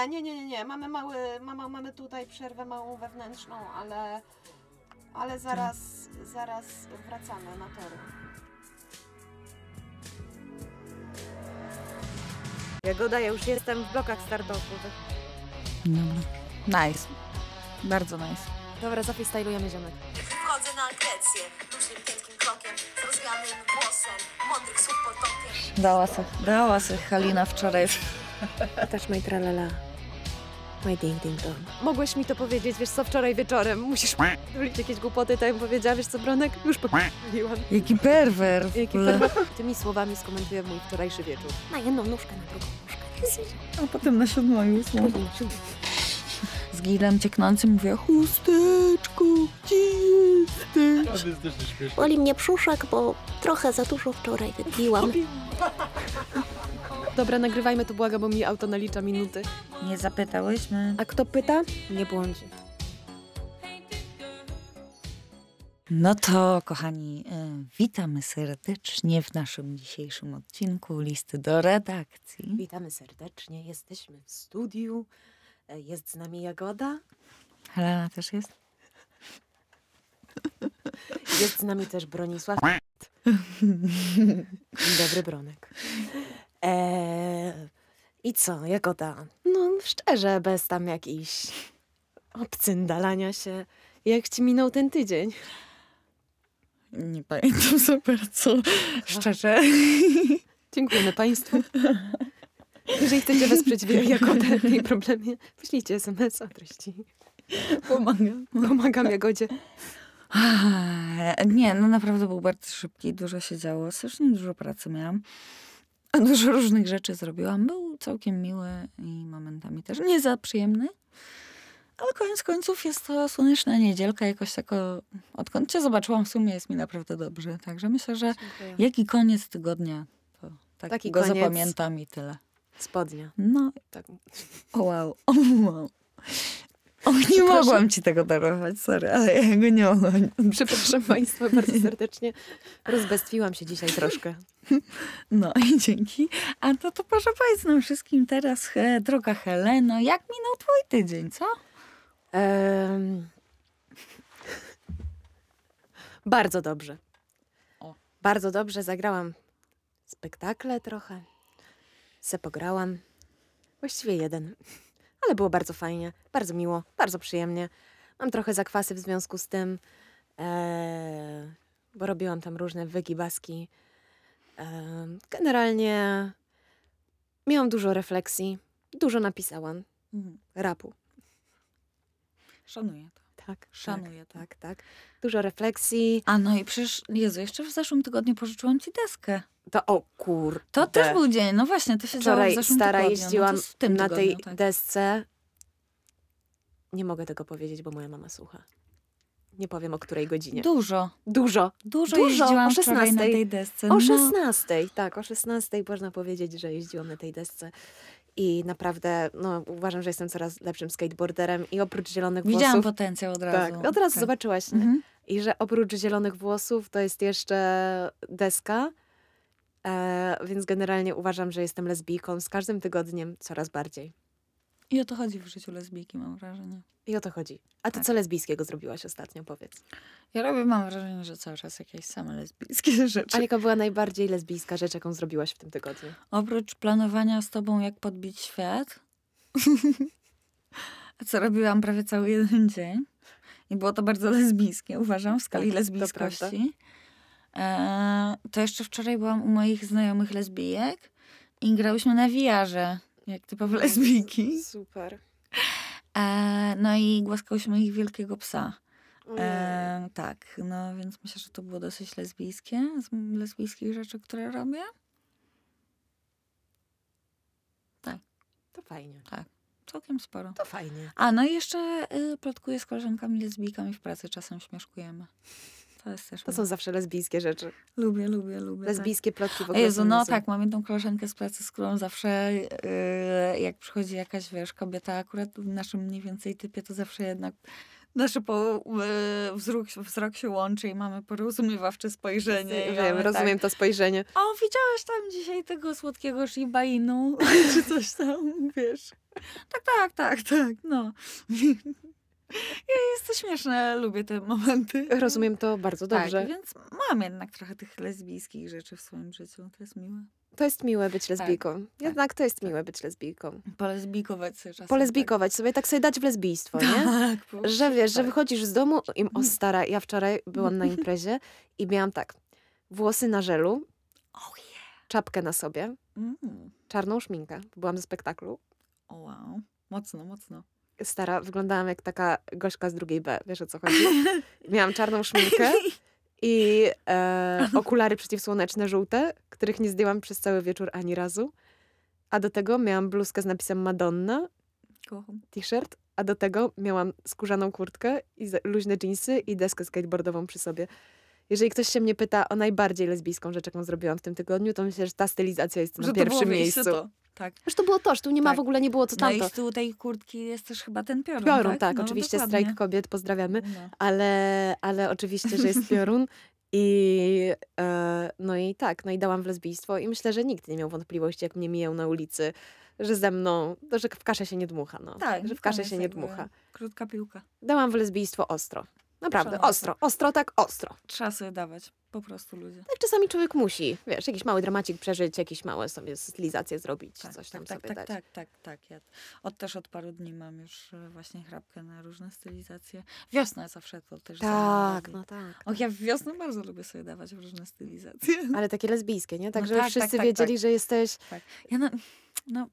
Nie, nie, nie, nie, nie. Mamy mały, mama, mamy tutaj przerwę małą wewnętrzną, ale, ale zaraz, zaraz wracamy na tory. Jagoda, ja już jestem w blokach startowych. Dobra. Nice. Bardzo nice. Dobra, zafreestylujemy ziomek. Wchodzę na Grecję, luźnym, piękkim krokiem, z rozwianym włosem, mądrych słów potokiem. Dała se, dała se Halina wczoraj. Też my tralala. My ding ding dong. Mogłeś mi to powiedzieć, wiesz co, wczoraj wieczorem. Musisz p***lić jakieś głupoty, tak jak powiedziała, wiesz co, Bronek? Już p***liłam. Jaki perwer. w Jaki ogóle. perwa- Tymi słowami skomentuję mój wczorajszy wieczór. Na jedną nóżkę, na drugą nóżkę. A potem na siódmą już. Z gilem cieknącym mówię, chusteczko, gdzie jesteś? Boli mnie brzuszek, bo trochę za dużo wczoraj wypiłam. Dobra, nagrywajmy to, błaga, bo mi auto nalicza minuty. Nie zapytałyśmy. A kto pyta? Nie błądzi. No to, kochani, y, witamy serdecznie w naszym dzisiejszym odcinku listy do redakcji. Witamy serdecznie, jesteśmy w studiu. E, Jest z nami Jagoda, Helena też jest? jest z nami też Bronisław. Dzień dobry, Bronek. Eee, I co, Jagoda? No szczerze, bez tam jakichś obcyndalania się. Jak ci minął ten tydzień? Nie pamiętam super co. Szczerze. Dziękujemy Państwu. Jeżeli chcecie wesprzeć Jagodę w jej problemie, wyślijcie SMS o treści. Pomagam. Pomagam Jagodzie. Nie, no naprawdę był bardzo szybki, dużo się działo. Strasznie dużo pracy miałam. A Dużo różnych rzeczy zrobiłam. Był całkiem miły i momentami też nie za przyjemny. Ale koniec końców jest to słoneczna niedzielka. Jakoś tako, odkąd cię zobaczyłam, w sumie jest mi naprawdę dobrze. Także myślę, że jaki koniec tygodnia, to tak Taki go zapamiętam i tyle. Spodnia. No, Tak. wow, wow. O, nie mogłam ci tego darować, sorry, ale ja go nie mogłam. Przepraszam Państwa bardzo serdecznie. Rozbestwiłam się dzisiaj troszkę. No i dzięki. A to, to proszę nam wszystkim teraz, droga Heleno, jak minął twój tydzień, co? Em, bardzo dobrze. O. Bardzo dobrze zagrałam spektakle trochę. Se pograłam. Właściwie jeden. Ale było bardzo fajnie, bardzo miło, bardzo przyjemnie. Mam trochę zakwasy w związku z tym, e, bo robiłam tam różne wygibaski. E, generalnie miałam dużo refleksji, dużo napisałam rapu. Szanuję to. Tak, Szanuję to. tak, tak, tak. Dużo refleksji. A no i przecież, Jezu, jeszcze w zeszłym tygodniu pożyczyłam ci deskę. To o kur. To też był dzień, no właśnie, to się działo Wczoraj w zeszłym stara tygodniu. no to jeździłam tym na tej tygodniu, tak. desce. Nie mogę tego powiedzieć, bo moja mama słucha. Nie powiem o której godzinie. Dużo, Dużo. dużo, Dużo, jeździłam o wczoraj na 16:00. tej desce. O no. 16, tak, o 16 można powiedzieć, że jeździłam na tej desce. I naprawdę, no, uważam, że jestem coraz lepszym skateboarderem i oprócz zielonych Widziałam włosów. potencjał od razu. Tak, od razu Tak. zobaczyłaś. Mhm. I że oprócz zielonych włosów to jest jeszcze deska. E, więc generalnie uważam, że jestem lesbijką z każdym tygodniem coraz bardziej. I o to chodzi w życiu lesbijki, mam wrażenie. I o to chodzi. A ty Tak. co lesbijskiego zrobiłaś ostatnio, powiedz? Ja robię, mam wrażenie, że cały czas jakieś same lesbijskie rzeczy. A jaka była najbardziej lesbijska rzecz, jaką zrobiłaś w tym tygodniu? Oprócz planowania z tobą, jak podbić świat, co robiłam prawie cały jeden dzień. I było to bardzo lesbijskie, uważam, w skali Tak, to lesbijskości. E, to jeszcze wczoraj byłam u moich znajomych lesbijek i grałyśmy na wiarze, jak typowe lesbijki. Super. E, no i głaskałyśmy ich wielkiego psa. E, tak, no więc myślę, że to było dosyć lesbijskie, z lesbijskich rzeczy, które robię. To fajnie. Całkiem sporo. To fajnie. A, no i jeszcze y, plotkuję z koleżankami lesbijkami w pracy, czasem śmieszkujemy. To jest też To są zawsze lesbijskie rzeczy. Lubię, lubię, lubię. Lesbijskie plotki w Tak. ogóle Jezu, no tak, mam jedną koleżankę z pracy, z którą zawsze y, jak przychodzi jakaś, wiesz, kobieta akurat w naszym mniej więcej typie, to zawsze jednak nasze po, e, wzrok, wzrok się łączy i mamy porozumiewawcze spojrzenie. i Wiem, mamy rozumiem to spojrzenie. Tak, o, widziałeś tam dzisiaj tego słodkiego Shiba Inu? Czy coś tam, wiesz? Tak, tak, tak, tak, no. Jest to śmieszne, lubię te momenty. Rozumiem to bardzo dobrze. Tak, więc mam jednak trochę tych lesbijskich rzeczy w swoim życiu. To jest miłe. To jest miłe być lesbijką. Jednak to jest miłe być lesbijką. Polesbikować sobie czasem. Polesbijkować sobie, tak sobie dać w lesbijstwo, Tak, nie? tak Że wiesz, że tak. wychodzisz z domu i o stara, ja wczoraj byłam na imprezie i miałam tak, włosy na żelu, Oh yeah. czapkę na sobie, Mm. czarną szminkę. Byłam ze spektaklu. O wow. Mocno, mocno. Stara, wyglądałam jak taka gośka z drugiej B, wiesz o co chodzi? Miałam czarną szminkę i e, okulary przeciwsłoneczne żółte, których nie zdjęłam przez cały wieczór ani razu. A do tego miałam bluzkę z napisem Madonna, t-shirt, a do tego miałam skórzaną kurtkę i luźne dżinsy i deskę skateboardową przy sobie. Jeżeli ktoś się mnie pyta o najbardziej lesbijską rzecz, jaką zrobiłam w tym tygodniu, to myślę, że ta stylizacja jest na Że to było pierwszym miejsce miejscu. To. Tak. Już to było to, że tu nie ma Tak. w ogóle, nie było co No tamto. i z tyłu tej kurtki jest też chyba ten piorun, Piorun, tak? tak, No, oczywiście dokładnie. strajk kobiet, pozdrawiamy, No. ale, ale oczywiście, że jest piorun. I e, no i tak, no i dałam w lesbijstwo i myślę, że nikt nie miał wątpliwości, jak mnie mijał na ulicy, że ze mną, to, że w kaszę się nie dmucha, no. Tak, że w kaszę się nie dmucha. Krótka piłka. Dałam w lesbijstwo ostro. Naprawdę, Szanowne. ostro. Ostro, tak ostro. Trzeba sobie dawać. Po prostu ludzie. Tak czasami człowiek musi, wiesz, jakiś mały dramacik przeżyć, jakieś małe sobie stylizacje zrobić, coś tam tak, sobie tak, dać. tak, tak, tak. Ja od, też od paru dni mam już e, właśnie chrapkę na różne stylizacje. Wiosna zawsze to też Tak, no tak. Och, ja w wiosnę bardzo lubię sobie dawać różne stylizacje. Ale takie lesbijskie, nie? Tak, No żeby tak, wszyscy tak, tak, wiedzieli, tak. że jesteś... Tak. Ja no, no,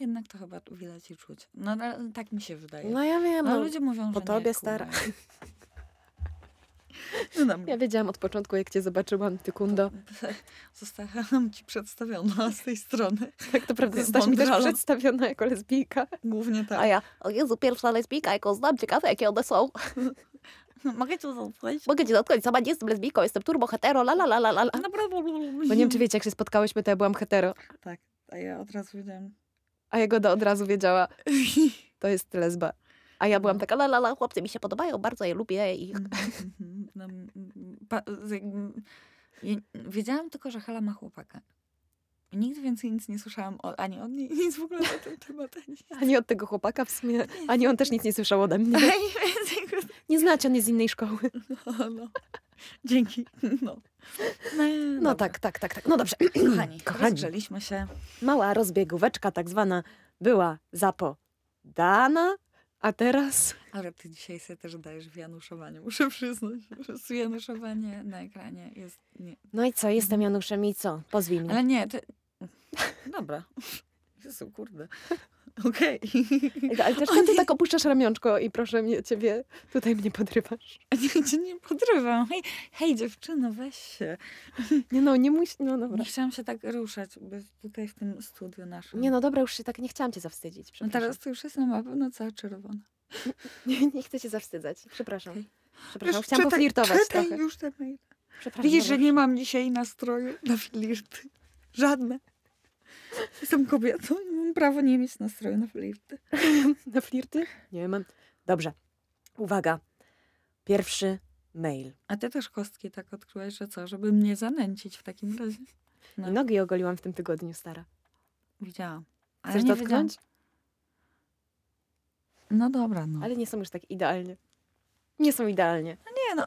jednak to chyba widać i czuć. No ale tak mi się wydaje. No ja wiem, no, no, ludzie mówią, po że tobie, nie, stara. No dobra. ja wiedziałam od początku, jak cię zobaczyłam, ty kundo. Zostałam ci przedstawiona z tej strony. Tak to prawda, zostałaś mi też przedstawiona jako lesbijka. Głównie tak. A ja, o Jezu, pierwsza lesbijka, jaką znam, ciekawe jakie one są. Mogę cię zaufać? Mogę cię dotknąć, sama nie jestem lesbijką, jestem turbo hetero, la la la la la. la. Naprawdę. Bo nie wiem, czy wiecie, jak się spotkałyśmy, to ja byłam hetero. Tak, a ja od razu wiedziałam. A Jagoda od razu wiedziała, to jest lesba. A ja byłam No. taka, la la la, chłopcy mi się podobają, bardzo je lubię ich. No, pa- z- Wiedziałam tylko, że Hela ma chłopaka. Nigdy więcej nic nie słyszałam o, ani od niej, nic w ogóle na ten temat. Ani, Ani od tego chłopaka w sumie, ani on też nic nie słyszał ode mnie. Nie znacie, on jest z innej szkoły. No, no. Dzięki. No, no, No tak, tak, tak, tak. No dobrze. Kochani, Kochani. rozgrzeliśmy się. Mała rozbiegóweczka tak zwana była zapodana, a teraz... Ale ty dzisiaj sobie też dajesz w januszowanie, muszę przyznać. że Januszowanie na ekranie jest... Nie. No i co, jestem Januszem i co? Pozwij mnie. Ale nie, ty... Dobra. Jezu, kurde. Okej. Ale też ty tak opuszczasz ramionczko i proszę mnie, ciebie, tutaj mnie podrywasz. Nie, cię nie podrywam. Hej, hej dziewczyno, weź się. Nie no, nie musi, no dobra. Nie chciałam się tak ruszać, bo tutaj w tym studiu naszym. Nie no, dobra, już się tak nie chciałam cię zawstydzić, No teraz to już jestem na pewno cała czerwona. Nie, nie chcę cię zawstydzać, przepraszam. Przepraszam, Już chciałam czytaj- poflirtować czytaj trochę. już te maile. Widzisz, że nie mam dzisiaj nastroju na flirty. Żadne. Jestem kobietą i mam prawo nie mieć nastroju na flirty. Na flirty? Nie mam. Dobrze. Uwaga. Pierwszy mail. A ty też kostki tak odkryłeś, że co? Żeby mnie zanęcić w takim razie. No. Nogi ogoliłam w tym tygodniu, stara. Widziałam. Ale Chcesz dotknąć? wiedziałam- No dobra, no. Ale nie są już tak idealnie. Nie są idealnie. Nie no,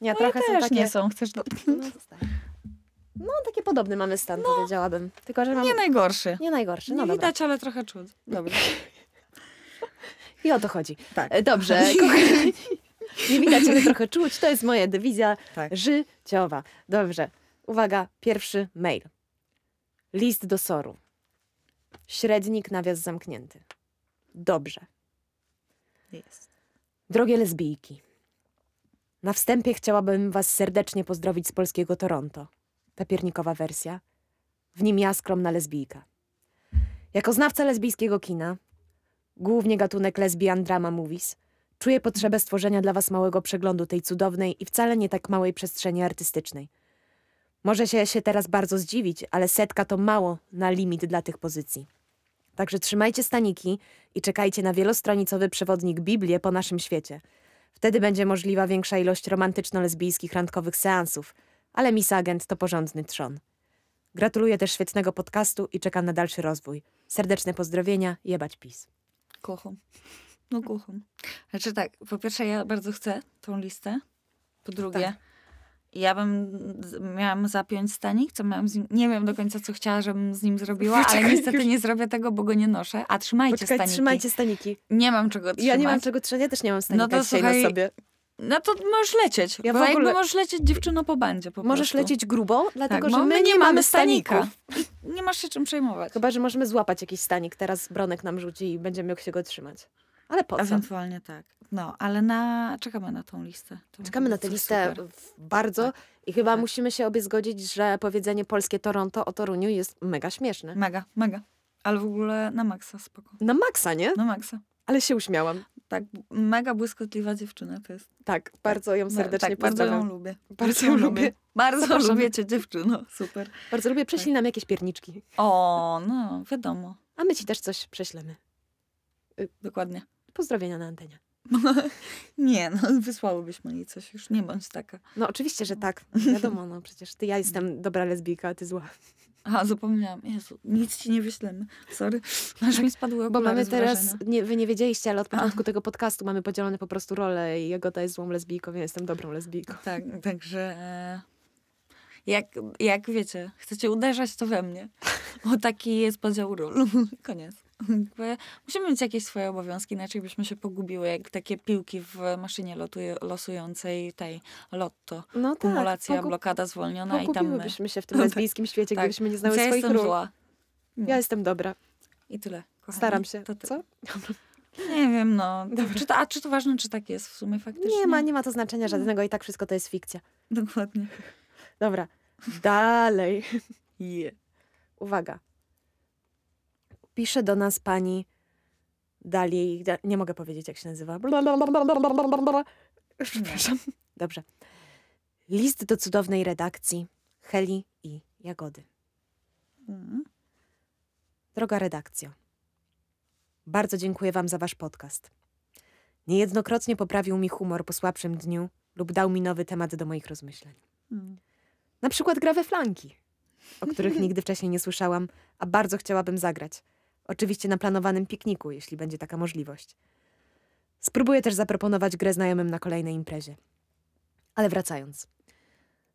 Nie, moje trochę są też takie... nie są. Chcesz dotknąć? No, zostań. No, takie podobny mamy stan, powiedziałabym. Tylko, że mam... Nie najgorszy. Nie najgorszy, Nie no dobra. widać, ale trochę czuć. Dobra. I o to chodzi. Tak. E, Dobrze, kochani. Nie widać, ale trochę czuć. To jest moja dywizja Tak. życiowa. Dobrze. Uwaga, pierwszy mail. List do soru. Średnik, nawias zamknięty. Dobrze. Jest. Drogie lesbijki. Na wstępie chciałabym was serdecznie pozdrowić z polskiego Toronto. Papiernikowa wersja. W nim ja, skromna lesbijka. Jako znawca lesbijskiego kina, głównie gatunek lesbian drama movies, czuję potrzebę stworzenia dla was małego przeglądu tej cudownej i wcale nie tak małej przestrzeni artystycznej. Może się, się teraz bardzo zdziwić, ale setka to mało na limit dla tych pozycji. Także trzymajcie staniki i czekajcie na wielostronicowy przewodnik Biblię po naszym świecie. Wtedy będzie możliwa większa ilość romantyczno-lesbijskich randkowych seansów, ale Miss Agent to porządny trzon. Gratuluję też świetnego podcastu i czekam na dalszy rozwój. Serdeczne pozdrowienia, jebać pis. Kocham. No kocham. Znaczy tak, po pierwsze ja bardzo chcę tą listę. Po drugie, Tak. ja bym miałam zapiąć stanik, co miałam z nim, nie wiem do końca co chciała, żebym z nim zrobiła, ale Poczekaj, niestety już. nie zrobię tego, bo go nie noszę. A trzymajcie Poczekaj, staniki. trzymajcie staniki. Nie mam czego trzymać. Ja nie mam czego trzymać, ja też nie mam stanika No to dzisiaj słuchaj, na sobie. No to możesz lecieć, Ja bo w ogóle- jakby możesz lecieć dziewczyno po bandzie po Możesz prostu. lecieć grubo, dlatego tak, że bo my, nie mamy stanika. staników. I nie masz się czym przejmować. Chyba, że możemy złapać jakiś stanik, teraz Bronek nam rzuci i będziemy się go trzymać. Ale po co? Ewentualnie tak. No, ale na... czekamy na tą listę. To Czekamy na tę listę bardzo Tak. i chyba Tak. musimy się obie zgodzić, że powiedzenie polskie Toronto o Toruniu jest mega śmieszne. Mega, mega. Ale w ogóle na maksa, spoko. Na maksa, nie? Na maksa. Ale się uśmiałam. Tak, mega błyskotliwa dziewczyna to jest. Tak, bardzo ją serdecznie tak, bardzo ją lubię. Bardzo ją lubię. Bardzo lubię cię, dziewczyno. Super. Bardzo lubię, prześlij nam jakieś pierniczki. O, no, wiadomo. A my ci też coś prześlemy. Dokładnie. Pozdrowienia na antenie. Nie, no, wysłałybyśmy jej coś już. Nie bądź taka. No oczywiście, że tak. Wiadomo, no przecież ty, ja jestem dobra lesbijka, a ty zła. Aha, zapomniałam. Jezu, nic ci nie wyślemy. Sorry. Aż mi spadły Bo mamy teraz, nie, wy nie wiedzieliście, ale od początku tego podcastu mamy podzielone po prostu role i Jagoda jest złą lesbijką, ja jestem dobrą lesbijką. Tak, także e, jak, jak wiecie, chcecie uderzać, to we mnie. Bo taki jest podział ról. Koniec. Jakby Musimy mieć jakieś swoje obowiązki, inaczej byśmy się pogubiły, jak takie piłki w maszynie lotuje, losującej tej lotto. No tak, Kumulacja, pogu- blokada zwolniona i tam my. pogubiłybyśmy się w tym Tak. lesbijskim świecie, Tak. gdybyśmy nie znały ja swoich jestem ról. zła. Ja jestem dobra. I tyle. Kochani. Staram się. To ty. Co? Nie wiem, no. Czy to, a czy to ważne, czy tak jest w sumie faktycznie? Nie ma, nie ma to znaczenia żadnego i tak wszystko to jest fikcja. Dokładnie. Dobra, dalej. Je. Uwaga. Pisze do nas pani Dali, da, nie mogę powiedzieć jak się nazywa. Przepraszam. Dobrze. List do cudownej redakcji Heli i Jagody. Mm. Droga redakcjo, bardzo dziękuję Wam za Wasz podcast. Niejednokrotnie poprawił mi humor po słabszym dniu lub dał mi nowy temat do moich rozmyśleń. Mm. Na przykład gra we flanki, o których nigdy wcześniej nie słyszałam, a bardzo chciałabym zagrać. Oczywiście na planowanym pikniku, jeśli będzie taka możliwość. Spróbuję też zaproponować grę znajomym na kolejnej imprezie. Ale wracając.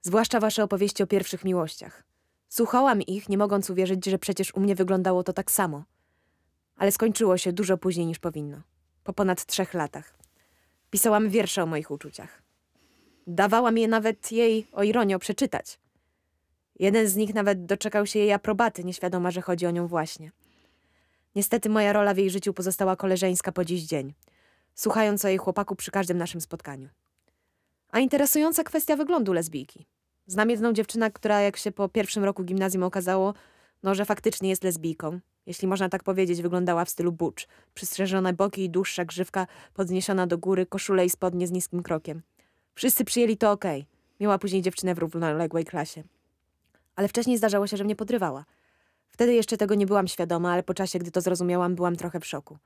Zwłaszcza wasze opowieści o pierwszych miłościach. Słuchałam ich, nie mogąc uwierzyć, że przecież u mnie wyglądało to tak samo. Ale skończyło się dużo później niż powinno. Po ponad trzech latach. Pisałam wiersze o moich uczuciach. Dawałam je nawet jej, o ironio, przeczytać. Jeden z nich nawet doczekał się jej aprobaty, nieświadoma, że chodzi o nią właśnie. Niestety moja rola w jej życiu pozostała koleżeńska po dziś dzień, słuchając o jej chłopaku przy każdym naszym spotkaniu. A interesująca kwestia wyglądu lesbijki. Znam jedną dziewczynę, która jak się po pierwszym roku gimnazjum okazało, no, że faktycznie jest lesbijką. Jeśli można tak powiedzieć, wyglądała w stylu butch. Przystrzeżone boki i dłuższa grzywka podniesiona do góry, koszule i spodnie z niskim krokiem. Wszyscy przyjęli to okej. Miała później dziewczynę w równoległej klasie. Ale wcześniej zdarzało się, że mnie podrywała. Wtedy jeszcze tego nie byłam świadoma, ale po czasie, gdy to zrozumiałam, byłam trochę w szoku.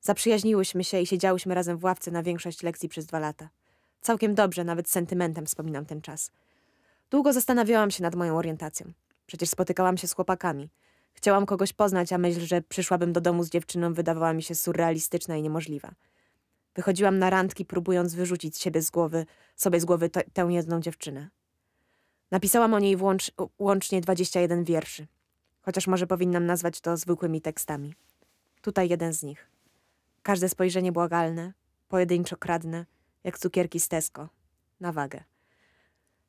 Zaprzyjaźniłyśmy się i siedziałyśmy razem w ławce na większość lekcji przez dwa lata. Całkiem dobrze, nawet z sentymentem wspominam ten czas. Długo zastanawiałam się nad moją orientacją. Przecież spotykałam się z chłopakami. Chciałam kogoś poznać, a myśl, że przyszłabym do domu z dziewczyną, wydawała mi się surrealistyczna i niemożliwa. Wychodziłam na randki, próbując wyrzucić siebie z głowy, sobie z głowy tę jedną dziewczynę. Napisałam o niej włącz, łącznie 21 wierszy, chociaż może powinnam nazwać to zwykłymi tekstami. Tutaj jeden z nich. Każde spojrzenie błagalne, pojedynczo kradne, jak cukierki z Tesco, na wagę.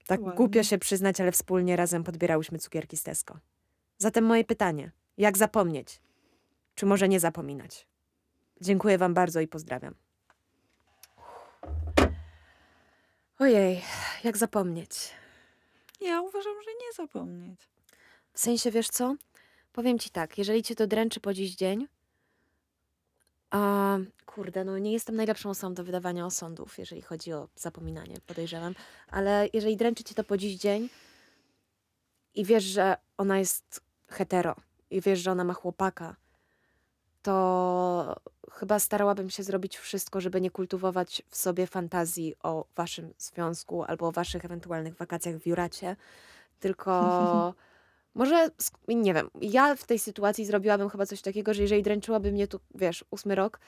Tak Ładnie. głupio się przyznać, ale wspólnie razem podbierałyśmy cukierki z Tesco. Zatem moje pytanie: jak zapomnieć? Czy może nie zapominać? Dziękuję Wam bardzo i pozdrawiam. Ojej, jak zapomnieć? Ja uważam, że nie zapomnieć. W sensie, wiesz co? Powiem ci tak, jeżeli cię to dręczy po dziś dzień, a kurde, no nie jestem najlepszą osobą do wydawania osądów, jeżeli chodzi o zapominanie, podejrzewam, ale jeżeli dręczy cię to po dziś dzień i wiesz, że ona jest hetero i wiesz, że ona ma chłopaka to chyba starałabym się zrobić wszystko, żeby nie kultywować w sobie fantazji o waszym związku albo o waszych ewentualnych wakacjach w Juracie, tylko może, nie wiem, ja w tej sytuacji zrobiłabym chyba coś takiego, że jeżeli dręczyłaby mnie tu, wiesz, ósmy rok,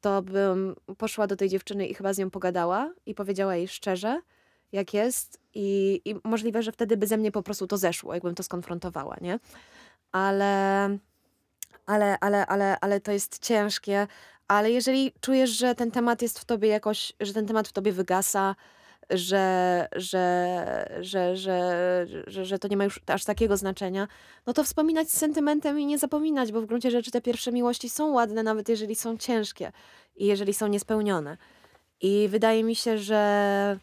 to bym poszła do tej dziewczyny i chyba z nią pogadała i powiedziała jej szczerze, jak jest i, i możliwe, że wtedy by ze mnie po prostu to zeszło, jakbym to skonfrontowała, nie? Ale, ale, ale, ale, ale to jest ciężkie, ale jeżeli czujesz, że ten temat jest w tobie jakoś, że ten temat w tobie wygasa, że, że, że, że, że, że to nie ma już aż takiego znaczenia, no to wspominać z sentymentem i nie zapominać, bo w gruncie rzeczy te pierwsze miłości są ładne, nawet jeżeli są ciężkie i jeżeli są niespełnione. I wydaje mi się, że,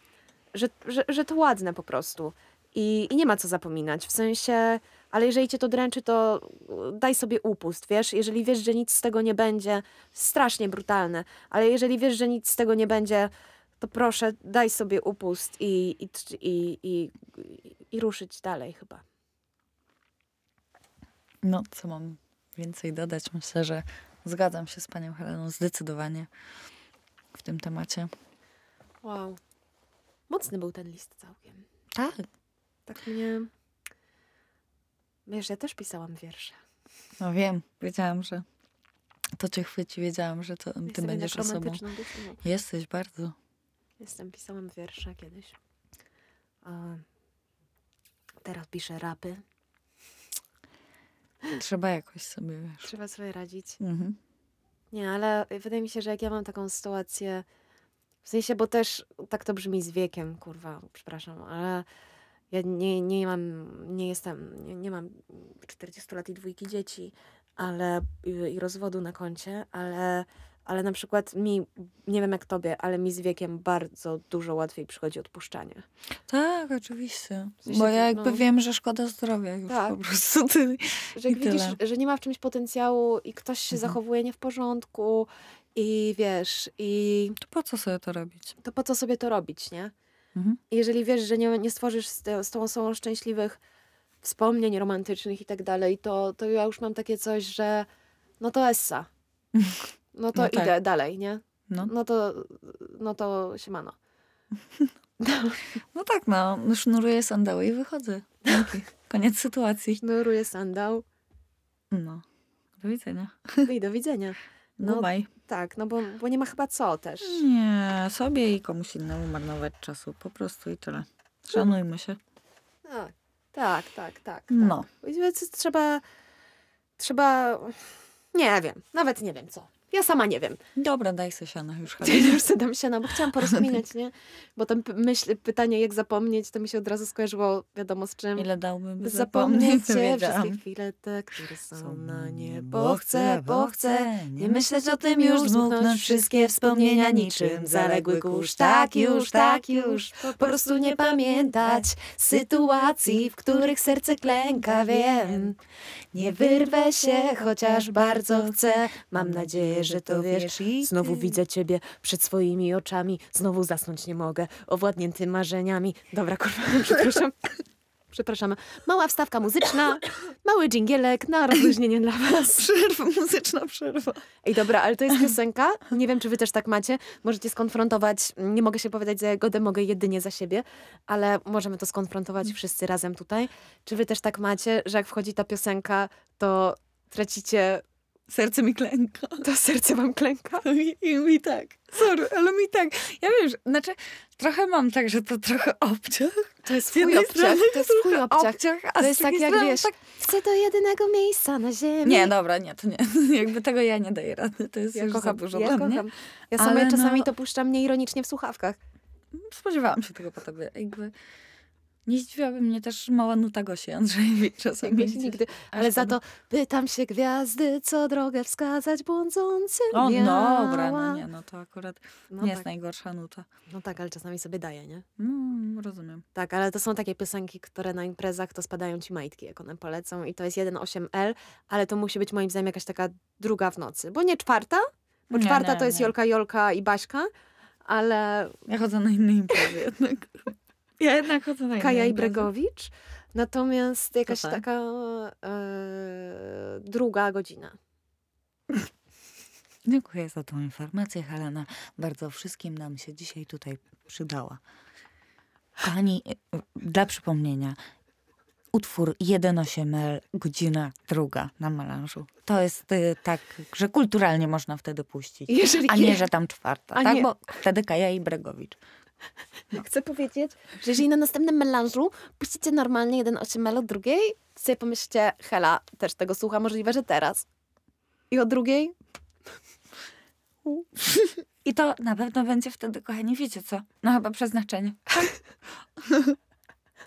że, że, że to ładne po prostu. I, I nie ma co zapominać. W sensie, ale jeżeli cię to dręczy, to daj sobie upust, wiesz? Jeżeli wiesz, że nic z tego nie będzie, strasznie brutalne, ale jeżeli wiesz, że nic z tego nie będzie, to proszę, daj sobie upust i, i, i, i, i ruszyć dalej chyba. No, co mam więcej dodać? Myślę, że zgadzam się z panią Heleną zdecydowanie w tym temacie. Wow. Mocny był ten list całkiem. Tak. Tak mnie... Wiesz, ja też pisałam wiersze. No wiem, wiedziałam, że to cię chwyci, wiedziałam, że to, ty będziesz osobą. duszą. Jesteś bardzo. Jestem, pisałam wiersze kiedyś. Teraz piszę rapy. Trzeba jakoś sobie, wiesz. Trzeba sobie radzić. Mhm. Nie, ale wydaje mi się, że jak ja mam taką sytuację, w sensie, bo też tak to brzmi z wiekiem, kurwa, przepraszam, ale ja nie, nie mam, nie jestem, nie, nie mam 40 lat i dwójki dzieci, ale i, i rozwodu na koncie, ale, ale na przykład mi, nie wiem jak tobie, ale mi z wiekiem bardzo dużo łatwiej przychodzi odpuszczanie. Tak, oczywiście. W sensie Bo ja jakby no- wiem, że szkoda zdrowia już Tak. po prostu. Ty. Że jak I tyle. widzisz, że nie ma w czymś potencjału i ktoś się Mhm. zachowuje nie w porządku i wiesz, i To po co sobie to robić? to po co sobie to robić, nie? Mhm. Jeżeli wiesz, że nie, nie stworzysz z, te, z tą osobą szczęśliwych wspomnień romantycznych i tak dalej, to, to ja już mam takie coś, że no to essa. No to No tak. idę dalej, nie? No. No to, no to siemano. no tak, no. Sznuruję sandały i wychodzę. Dzięki. Koniec sytuacji. Sznuruję sandał No. Do widzenia. i do widzenia. No, No. Tak, no bo, bo nie ma chyba co też. Nie, sobie i komuś innemu marnować czasu. Po prostu i tyle. Szanujmy się. Tak, tak, tak, tak. tak. No. Trzeba, trzeba, nie wiem, nawet nie wiem co. Ja sama nie wiem. Dobra, daj se siana już. Już sobie dam siana, bo chciałam porozkminiać, nie? Bo tam myśl, pytanie jak zapomnieć, to mi się od razu skojarzyło wiadomo z czym. Ile dałbym, by zapomnieć, cię, wszystkie chwile te, które są na nie. bo chcę, bo chcę, nie myśleć o tym już, zmknąć wszystkie wspomnienia niczym zaległy kurz. Tak już, tak już, po prostu nie pamiętać sytuacji, w których serce klęka, wiem. Nie wyrwę się, chociaż bardzo chcę, mam nadzieję, że to wiesz. i Znowu widzę ciebie przed swoimi oczami, znowu zasnąć nie mogę, owładnięty marzeniami. Dobra, kurwa, przepraszam. Przepraszamy. Mała wstawka muzyczna, mały dżingielek na rozluźnienie dla was. Przerwa, muzyczna przerwa. Ej, dobra, ale to jest piosenka. Nie wiem, czy wy też tak macie. Możecie skonfrontować. Nie mogę się powiedzieć za Jagodę, mogę jedynie za siebie, ale możemy to skonfrontować wszyscy razem tutaj. Czy wy też tak macie, że jak wchodzi ta piosenka, to tracicie, Serce mi klęka. to serce wam klęka? I, I mi tak. Sorry, ale mi tak. Ja wiem, że, znaczy trochę mam tak, że to trochę obciach. To jest chuj obciach, strony to jest trochę obciach. obciach, To jest tak jak, strony wiesz, tak- chcę do jedynego miejsca na ziemi. Nie, dobra, nie, to nie. Jakby tego ja nie daję rady. To jest ja już kocham, za dużo ja dla kocham. mnie. Ja Ale czasami no- to puszczam nieironicznie w słuchawkach. Spodziewałam się tego po tobie. Jakby nie zdziwiłaby mnie też mała nuta Gosi Andrzejewicz czasami. Gdzieś. nigdy. Ale za to pytam się gwiazdy, co drogę wskazać błądzącym O, miała. dobra, no nie, no to akurat No nie tak, jest najgorsza nuta. no tak, ale czasami sobie daję, nie? No, rozumiem. Tak, ale to są takie piosenki, które na imprezach to spadają ci majtki, jak one polecą i to jest 1.8L, ale to musi być moim zdaniem jakaś taka druga w nocy, bo nie czwarta, bo Nie, czwarta nie, to jest nie. Jolka, Jolka i Baśka, ale Ja chodzę na inne imprezy jednak. Ja jednak chodzę na Kaja i imprezy. Bregowicz. Natomiast jakaś tak? taka e, druga godzina. Dziękuję za tą informację, Helena. Bardzo wszystkim nam się dzisiaj tutaj przydała. Kochani, y, dla przypomnienia, utwór 1.8L, godzina druga na melanżu. To jest y, tak, że kulturalnie można wtedy puścić. Jeżeli A nie, że tam czwarta, tak? Bo wtedy Kaja i Bregowicz. Chcę powiedzieć, że jeżeli na następnym melanżu puścicie normalnie jeden 8 od drugiej, to sobie pomyślcie, Hela też tego słucha, możliwe, że teraz. I o drugiej? I to na pewno będzie wtedy, kochani, wiecie co? No chyba przeznaczenie.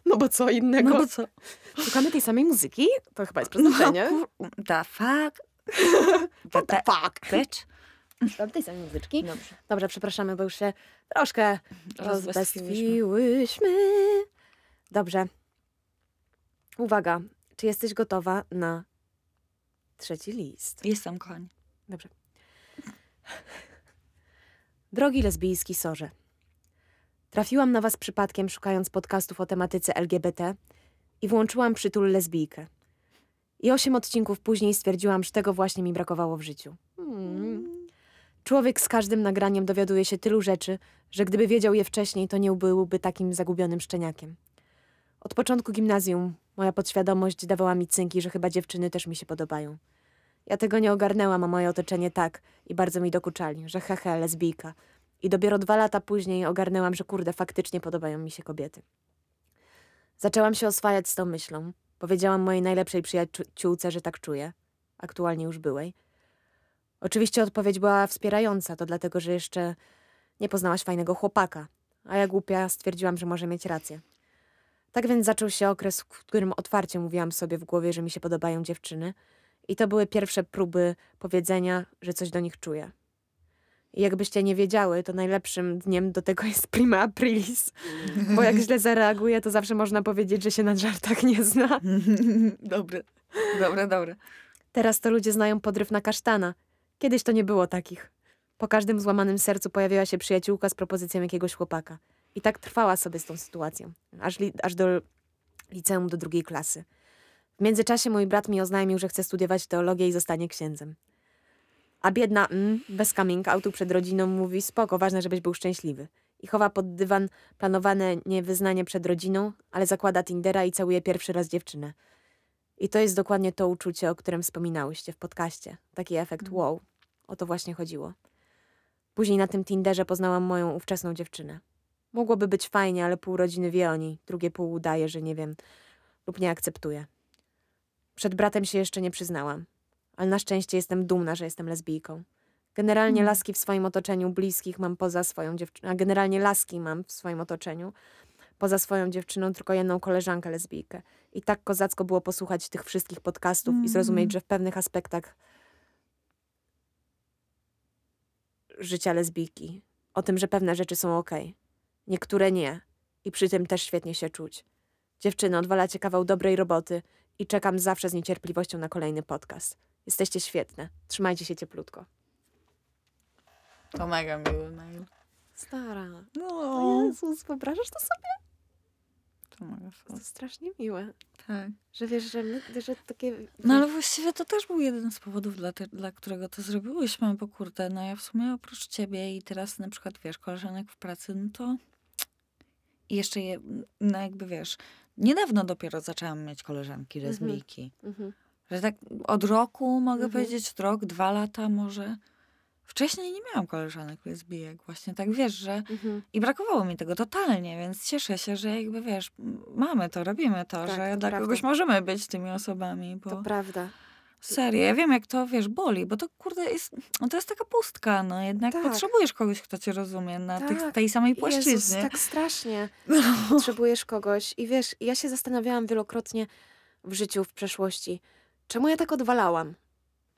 No bo co innego? No bo co? Szukamy tej samej muzyki? To chyba jest przeznaczenie. No, kur... The fuck? What the fuck? Bitch? Szukamy tej samej muzyczki. Dobrze. Dobrze, przepraszamy, bo już się troszkę rozbestwiłyśmy. Dobrze. Uwaga, czy jesteś gotowa na trzeci list? Jestem, kochani. Dobrze. Drogi lesbijski sorze. Trafiłam na was przypadkiem szukając podcastów o tematyce LGBT i włączyłam przytul lesbijkę. I osiem odcinków później stwierdziłam, że tego właśnie mi brakowało w życiu. Hmm. Człowiek z każdym nagraniem dowiaduje się tylu rzeczy, że gdyby wiedział je wcześniej, to nie byłby takim zagubionym szczeniakiem. Od początku gimnazjum moja podświadomość dawała mi cynki, że chyba dziewczyny też mi się podobają. Ja tego nie ogarnęłam, a moje otoczenie tak i bardzo mi dokuczali, że hehe, lesbijka. I dopiero dwa lata później ogarnęłam, że kurde, faktycznie podobają mi się kobiety. Zaczęłam się oswajać z tą myślą. Powiedziałam mojej najlepszej przyjaciółce, że tak czuję. Aktualnie już byłej. Oczywiście odpowiedź była wspierająca, to dlatego, że jeszcze nie poznałaś fajnego chłopaka. A ja głupia stwierdziłam, że może mieć rację. Tak więc zaczął się okres, w którym otwarcie mówiłam sobie w głowie, że mi się podobają dziewczyny. I to były pierwsze próby powiedzenia, że coś do nich czuję. I jakbyście nie wiedziały, to najlepszym dniem do tego jest prima aprilis. Bo jak źle zareaguje, to zawsze można powiedzieć, że się na żartach nie zna. dobre. Dobre, dobre. Teraz to ludzie znają podryw na kasztana. Kiedyś to nie było takich. Po każdym złamanym sercu pojawiła się przyjaciółka z propozycją jakiegoś chłopaka. I tak trwała sobie z tą sytuacją. Aż, li, aż do liceum do drugiej klasy. W międzyczasie mój brat mi oznajmił, że chce studiować teologię i zostanie księdzem. A biedna mm, bez coming outu przed rodziną mówi spoko, ważne, żebyś był szczęśliwy. I chowa pod dywan planowane niewyznanie przed rodziną, ale zakłada Tindera i całuje pierwszy raz dziewczynę. I to jest dokładnie to uczucie, o którym wspominałyście w podcaście. Taki efekt wow. O to właśnie chodziło. Później na tym Tinderze poznałam moją ówczesną dziewczynę. Mogłoby być fajnie, ale pół rodziny wie o niej, drugie pół udaje, że nie wiem lub nie akceptuje. Przed bratem się jeszcze nie przyznałam, ale na szczęście jestem dumna, że jestem lesbijką. Generalnie Mm. laski w swoim otoczeniu bliskich mam poza swoją dziewczyną, a generalnie laski mam w swoim otoczeniu poza swoją dziewczyną tylko jedną koleżankę lesbijkę. I tak kozacko było posłuchać tych wszystkich podcastów i zrozumieć, Mm. że w pewnych aspektach życia lesbijki, o tym, że pewne rzeczy są okej, niektóre nie i przy tym też świetnie się czuć. Dziewczyno, odwalacie kawał dobrej roboty i czekam zawsze z niecierpliwością na kolejny podcast. Jesteście świetne. Trzymajcie się cieplutko. To mega miły mail. Stara. No, Jezus, wyobrażasz to sobie? To mega To fajne. strasznie miłe. Tak. Że wiesz, że, my, że takie... No ale właściwie to też był jeden z powodów, dla, te, dla którego to zrobiłyśmy, bo kurde, no ja w sumie oprócz ciebie i teraz na przykład, wiesz, koleżanek w pracy, no to i jeszcze je, no jakby wiesz, niedawno dopiero zaczęłam mieć koleżanki Mhm. lesbijki. Mhm. Że tak od roku, mogę Mhm. powiedzieć, od rok, dwa lata może. Wcześniej nie miałam koleżanek lesbijek, właśnie tak wiesz, że Mhm. i brakowało mi tego totalnie, więc cieszę się, że jakby wiesz, mamy to, robimy to, Tak, że to dla prawda. kogoś możemy być tymi osobami, bo To prawda. serio, ja wiem jak to, wiesz, boli, bo to kurde jest, no to jest taka pustka, no jednak Tak. potrzebujesz kogoś, kto cię rozumie na tych, Tak. tej samej Jezus, płaszczyźnie. tak strasznie. No. Potrzebujesz kogoś. I wiesz, ja się zastanawiałam wielokrotnie w życiu, w przeszłości, czemu ja tak odwalałam?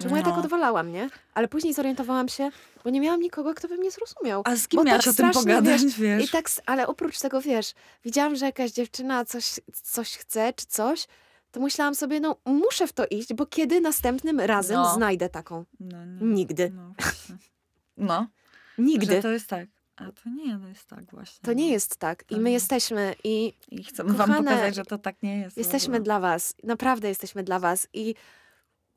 Czemu ja tak No. odwalałam, nie? Ale później zorientowałam się, bo nie miałam nikogo, kto by mnie zrozumiał. A z kim Bo miałaś tak o tym strasznie, pogadać, wiesz? I tak, s- ale oprócz tego, wiesz, widziałam, że jakaś dziewczyna coś, coś chce, czy coś, to myślałam sobie, no muszę w to iść, bo kiedy następnym razem No. znajdę taką? No, nie. Nigdy. No, właśnie. no Nigdy. że to jest tak. A to nie, jest tak właśnie. To nie jest tak. I my jesteśmy i I chcemy wam Kochane, pokazać, że to tak nie jest. w jesteśmy ogóle. dla was. Naprawdę jesteśmy dla was. I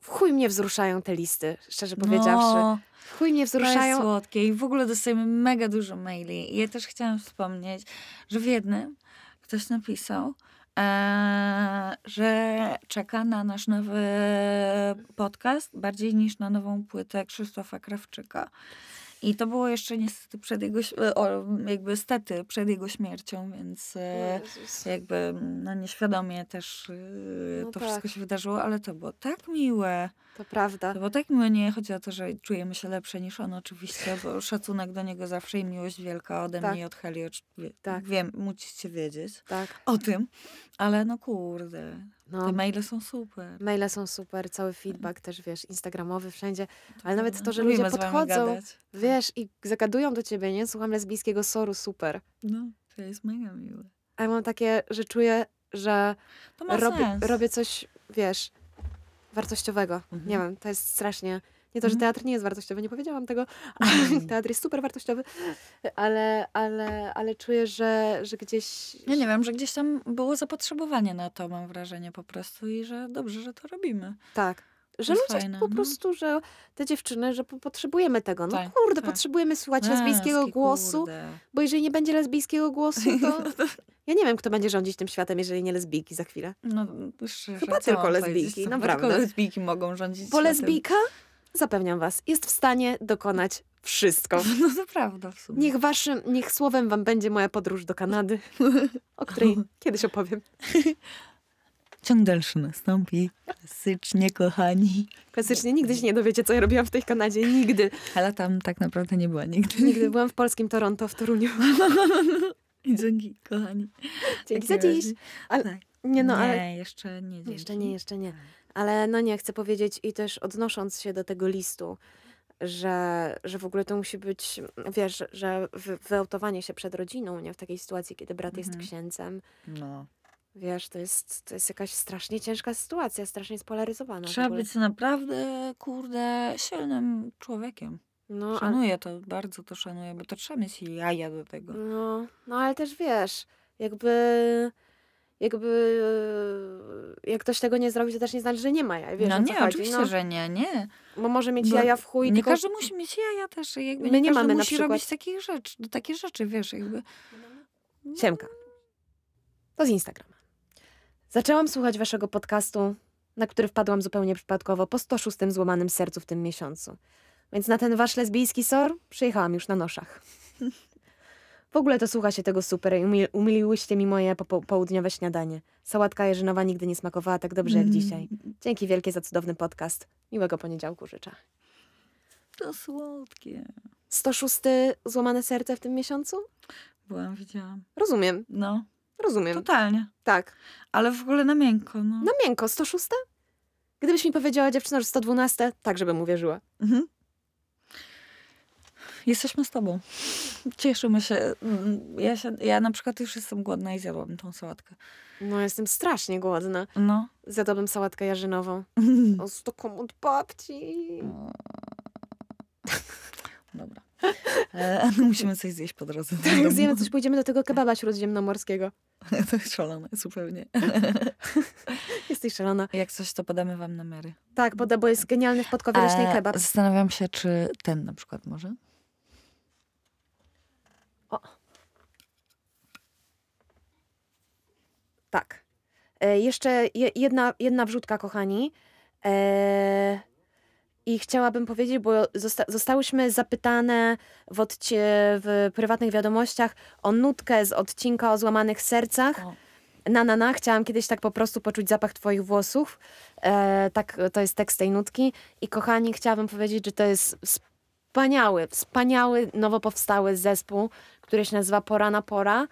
w chuj mnie wzruszają te listy, szczerze powiedziawszy. No, W chuj mnie to jest wzruszają. słodkie i w ogóle dostajemy mega dużo maili. I ja też chciałam wspomnieć, że w jednym ktoś napisał, e, że czeka na nasz nowy podcast bardziej niż na nową płytę Krzysztofa Krawczyka. I to było jeszcze niestety przed jego, o, jakby stety przed jego śmiercią, więc e, Jezus. jakby no nieświadomie też e, No to tak. wszystko się wydarzyło, ale to było tak miłe. To prawda. To było tak miłe, nie chodzi o to, że czujemy się lepsze niż on oczywiście, bo szacunek do niego zawsze i miłość wielka ode Tak. mnie i od Heli. wie- Tak. Wiem, musicie wiedzieć Tak. o tym, ale no kurde, No. te maile są super. Maile są super, cały feedback też, wiesz, instagramowy, wszędzie. Ale nawet to, że Lubimy ludzie podchodzą, wiesz, i zagadują do ciebie, nie? Słucham lesbijskiego soru, super. No, to jest mega miłe. A ja mam takie, że czuję, że robię, robię coś, wiesz, wartościowego. Mhm. Nie wiem, to jest strasznie... Nie to, że Mhm. teatr nie jest wartościowy, nie powiedziałam tego. Mm. teatr jest super wartościowy, ale, ale, ale czuję, że, że gdzieś... Ja nie wiem, że gdzieś tam było zapotrzebowanie na to, mam wrażenie po prostu i że dobrze, że to robimy. Tak. Że ludzie fajne, po no. prostu, że te dziewczyny, że po- potrzebujemy tego. No Tak, kurde, tak. potrzebujemy słuchać lesbijskiego Męski, głosu, kurde. bo jeżeli nie będzie lesbijskiego głosu, to... Ja nie wiem, kto będzie rządzić tym światem, jeżeli nie lesbijki za chwilę. No, szczerze, Chyba tylko lesbijki, naprawdę. Tylko lesbijki mogą rządzić Bo lesbijka, zapewniam was, jest w stanie dokonać wszystko. No to prawda w sumie. Niech waszym, niech słowem wam będzie moja podróż do Kanady, o której kiedyś opowiem. Ciąg dalszy nastąpi. Klasycznie, kochani. Klasycznie nigdy się nie dowiecie, co ja robiłam w tej Kanadzie. Nigdy. Ale tam tak naprawdę nie była nigdy. Nigdy byłam w polskim Toronto, w Toruniu. I dzięki, kochani. Dzięki W za dziś. Ale, Tak. nie no, nie, ale... jeszcze nie dzięki. Jeszcze nie, jeszcze nie. Ale no nie, chcę powiedzieć i też odnosząc się do tego listu, że, że w ogóle to musi być, wiesz, że wy- wyautowanie się przed rodziną, nie? W takiej sytuacji, kiedy brat jest Mhm. księdzem, No. wiesz, to jest, to jest jakaś strasznie ciężka sytuacja, strasznie spolaryzowana. Trzeba być naprawdę, kurde, silnym człowiekiem. No, Szanuję to, bardzo to szanuję, bo to trzeba mieć jaja do tego. no, no, ale też wiesz, jakby... Jakby jak ktoś tego nie zrobi, to też nie znaczy, że nie ma jaj. Wiesz, no nie, chodzi? oczywiście, no, że nie, nie. Bo może mieć Bo jaja w chuj, nie tylko... każdy musi mieć jaja też. Jakby My nie, nie mamy na musi przykład- robić takich rzeczy, takie rzeczy, wiesz, jakby. Siemka. To z Instagrama. Zaczęłam słuchać waszego podcastu, na który wpadłam zupełnie przypadkowo po 106 złamanym sercu w tym miesiącu. Więc na ten wasz lesbijski sor przyjechałam już na noszach. W ogóle to słucha się tego super i umil- umiliłyście mi moje popo- południowe śniadanie. Sałatka jarzynowa nigdy nie smakowała tak dobrze jak dzisiaj. Dzięki wielkie za cudowny podcast. Miłego poniedziałku życzę. To słodkie. 106 złamane serce w tym miesiącu? Byłam, widziałam. Rozumiem, No, rozumiem. totalnie. Tak. Ale w ogóle na miękko, no. Na miękko, 106? Gdybyś mi powiedziała dziewczyna, że 112, tak żebym uwierzyła. Mhm. Jesteśmy z tobą. Cieszymy się. Mm, Ja, się. ja na przykład już jestem głodna i zjadłam tą sałatkę. No, jestem strasznie głodna. No. Zjadłabym sałatkę jarzynową. O, z taką od babci. Dobra. E, musimy coś zjeść po drodze. Tak, zjemy coś, pójdziemy do tego kebaba śródziemnomorskiego. To jest szalone, zupełnie. Jesteś szalona. Jak coś, to podamy wam namiary. Tak, poda, bo jest genialny w Podkowie Leśnej E, kebab. Zastanawiam się, czy ten na przykład może? Tak. E, jeszcze je, jedna, jedna wrzutka, kochani. E, I chciałabym powiedzieć, bo zosta, zostałyśmy zapytane w, odcie, w prywatnych wiadomościach o nutkę z odcinka o złamanych sercach. O. Na, na, na, chciałam kiedyś tak po prostu poczuć zapach twoich włosów. E, tak, to jest tekst tej nutki. I kochani, chciałabym powiedzieć, że to jest wspaniały, wspaniały, nowo powstały zespół, który się nazywa Pora na Pora.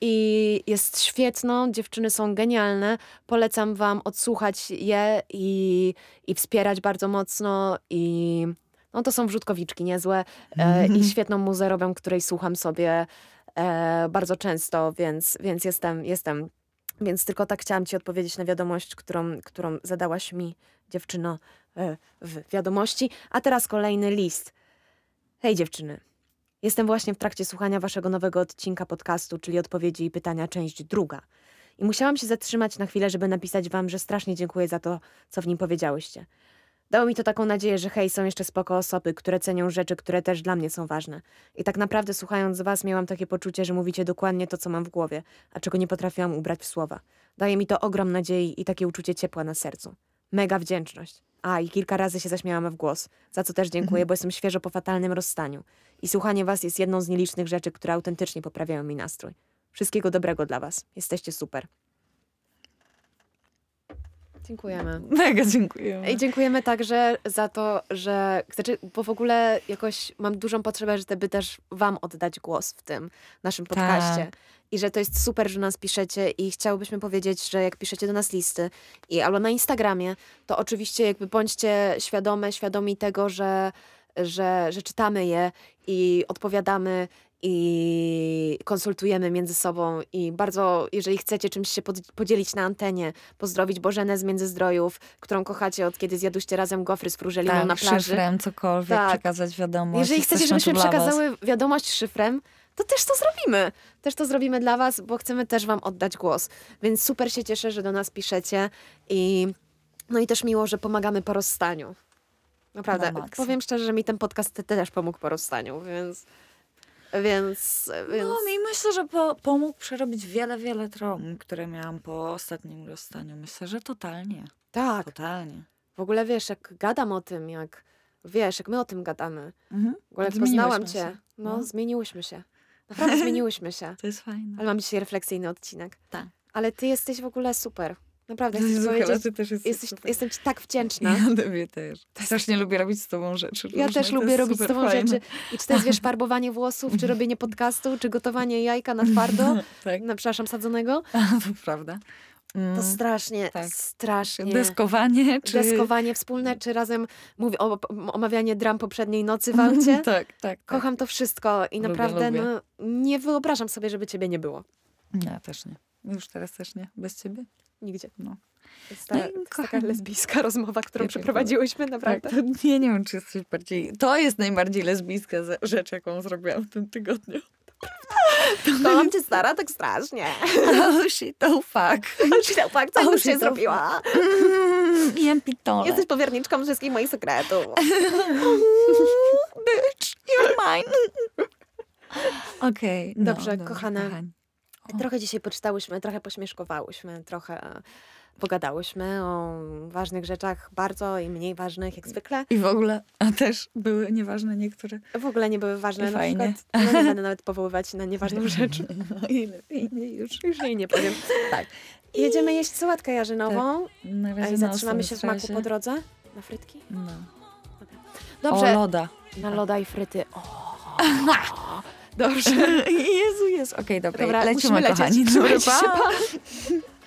I jest świetną, dziewczyny są genialne. Polecam wam odsłuchać je i, i wspierać bardzo mocno. I no to są wrzutkowiczki niezłe e, i świetną muzę robią, której słucham sobie e, bardzo często, więc, więc jestem, jestem. Więc tylko tak chciałam ci odpowiedzieć na wiadomość, którą, którą zadałaś mi, dziewczyno, e, w wiadomości. A teraz kolejny list. Hej dziewczyny. Jestem właśnie w trakcie słuchania waszego nowego odcinka podcastu, czyli odpowiedzi i pytania, część druga. I musiałam się zatrzymać na chwilę, żeby napisać wam, że strasznie dziękuję za to, co w nim powiedziałyście. Dało mi to taką nadzieję, że hej, są jeszcze spoko osoby, które cenią rzeczy, które też dla mnie są ważne. I tak naprawdę słuchając was miałam takie poczucie, że mówicie dokładnie to, co mam w głowie, a czego nie potrafiłam ubrać w słowa. Daje mi to ogrom nadziei i takie uczucie ciepła na sercu. Mega wdzięczność. A, i kilka razy się zaśmiałam w głos, za co też dziękuję, bo jestem świeżo po fatalnym rozstaniu. I słuchanie was jest jedną z nielicznych rzeczy, które autentycznie poprawiają mi nastrój. Wszystkiego dobrego dla was. Jesteście super. Dziękujemy. Mega dziękuję. I dziękujemy także za to, że znaczy, bo w ogóle jakoś mam dużą potrzebę, żeby też wam oddać głos w tym naszym podcaście. Tak. I że to jest super, że nas piszecie i chciałobyśmy powiedzieć, że jak piszecie do nas listy i albo na Instagramie, to oczywiście jakby bądźcie świadome, świadomi tego, że, że, że czytamy je i odpowiadamy i konsultujemy między sobą i bardzo, jeżeli chcecie czymś się pod, podzielić na antenie, pozdrowić Bożenę z Międzyzdrojów, którą kochacie od kiedy zjadłyście razem gofry z frużeliną tak, na plaży. szyfrem, cokolwiek, Tak. przekazać wiadomość. Jeżeli chcecie, żebyśmy przekazały wiadomość szyfrem, to też to zrobimy. Też to zrobimy dla was, bo chcemy też wam oddać głos. Więc super się cieszę, że do nas piszecie i no i też miło, że pomagamy po rozstaniu. Naprawdę, Na powiem szczerze, że mi ten podcast te- też pomógł po rozstaniu, więc więc, więc No i myślę, że po, pomógł przerobić wiele, wiele traum, które miałam po ostatnim rozstaniu. Myślę, że totalnie. tak. Totalnie. W ogóle wiesz, jak gadam o tym, jak wiesz, jak my o tym gadamy. Mhm. W ogóle jak poznałam się. cię, no, No. zmieniłyśmy się. Naprawdę zmieniłyśmy się. To jest fajne. Ale mam dzisiaj refleksyjny odcinek. Tak. Ale ty jesteś w ogóle super. Naprawdę, chcę chyba powiedzieć, ty też jesteś jesteś, super. jestem ci tak wdzięczna. Ja tobie też. Strasznie lubię robić z tobą rzeczy. Ja różne, też lubię robić z tobą fajne. rzeczy. I czy to jest, wiesz, farbowanie włosów, czy robienie podcastu, czy gotowanie jajka na twardo, tak, no, przepraszam, sadzonego, to prawda. To Mm, strasznie, tak. strasznie. Deskowanie, czy... Deskowanie wspólne, czy razem mówię, o, omawianie dram poprzedniej nocy w aucie. tak, tak, tak. Kocham to wszystko i Lubię, naprawdę lubię. No, nie wyobrażam sobie, żeby ciebie nie było. Ja też nie. Już teraz też nie. Bez ciebie. Nigdzie. No. To jest, ta, No to jest taka lesbijska rozmowa, którą Ja przeprowadziłyśmy, Tak, naprawdę. to nie, nie wiem, czy jesteś bardziej... To jest najbardziej lesbijska ze- rzecz, jaką zrobiłam w tym tygodniu. Kocham cię stara tak strasznie. Oh shit, oh fuck. tak, co Oh, już się zrobiła? Mm, Jem pitole. Jesteś powierniczką wszystkich moich sekretów. Bitch, you're mine. Okej. no, Dobrze, kochane. kochani. Trochę dzisiaj poczytałyśmy, trochę pośmieszkowałyśmy, trochę e, pogadałyśmy o ważnych rzeczach, bardzo i mniej ważnych, jak zwykle. I w ogóle, a też były nieważne niektóre. W ogóle nie były ważne. I Na fajnie. przykład, no nie będę nawet powoływać na nieważną rzecz. I lepiej już. Już jej nie powiem. Tak. Jedziemy jeść sałatkę jarzynową. Na A razie i na zatrzymamy się w maku po drodze. Na frytki? No. Dobrze. O, loda. Na loda i fryty. O. Dobrze. Jezu, jest. Okej, dobra. Dobra, lecimy, lecieć. kochani. Trzymajcie